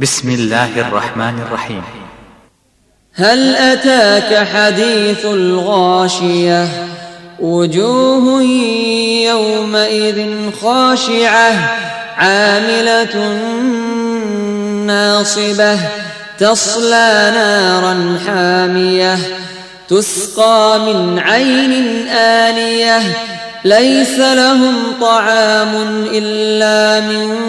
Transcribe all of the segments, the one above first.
بسم الله الرحمن الرحيم. هل أتاك حديث الغاشية؟ وجوه يومئذ خاشعة عاملة ناصبة تصلى نارا حامية تسقى من عين آنية ليس لهم طعام إلا من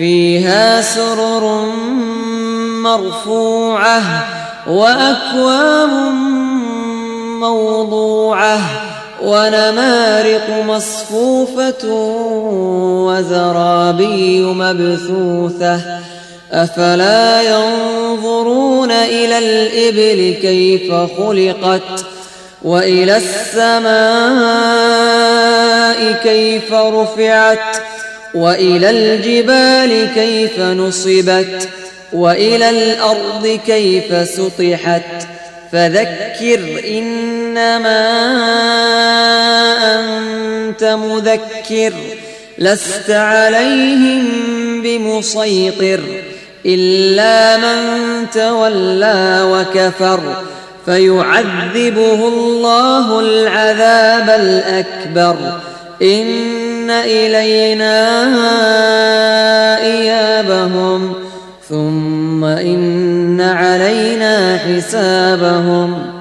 فيها سرر مرفوعة وأكواب موضوعة ونمارق مصفوفة وزرابي مبثوثة أفلا ينظرون إلى الإبل كيف خلقت وإلى السماء كيف رفعت وإلى الجبال كيف نصبت وإلى الأرض كيف سطحت. فذكر إنما أنت مذكر لست عليهم بمسيطر إلا من تولى وكفر. فيعذبه الله العذاب الأكبر. إن إلينا إيابهم ثم إن علينا حسابهم.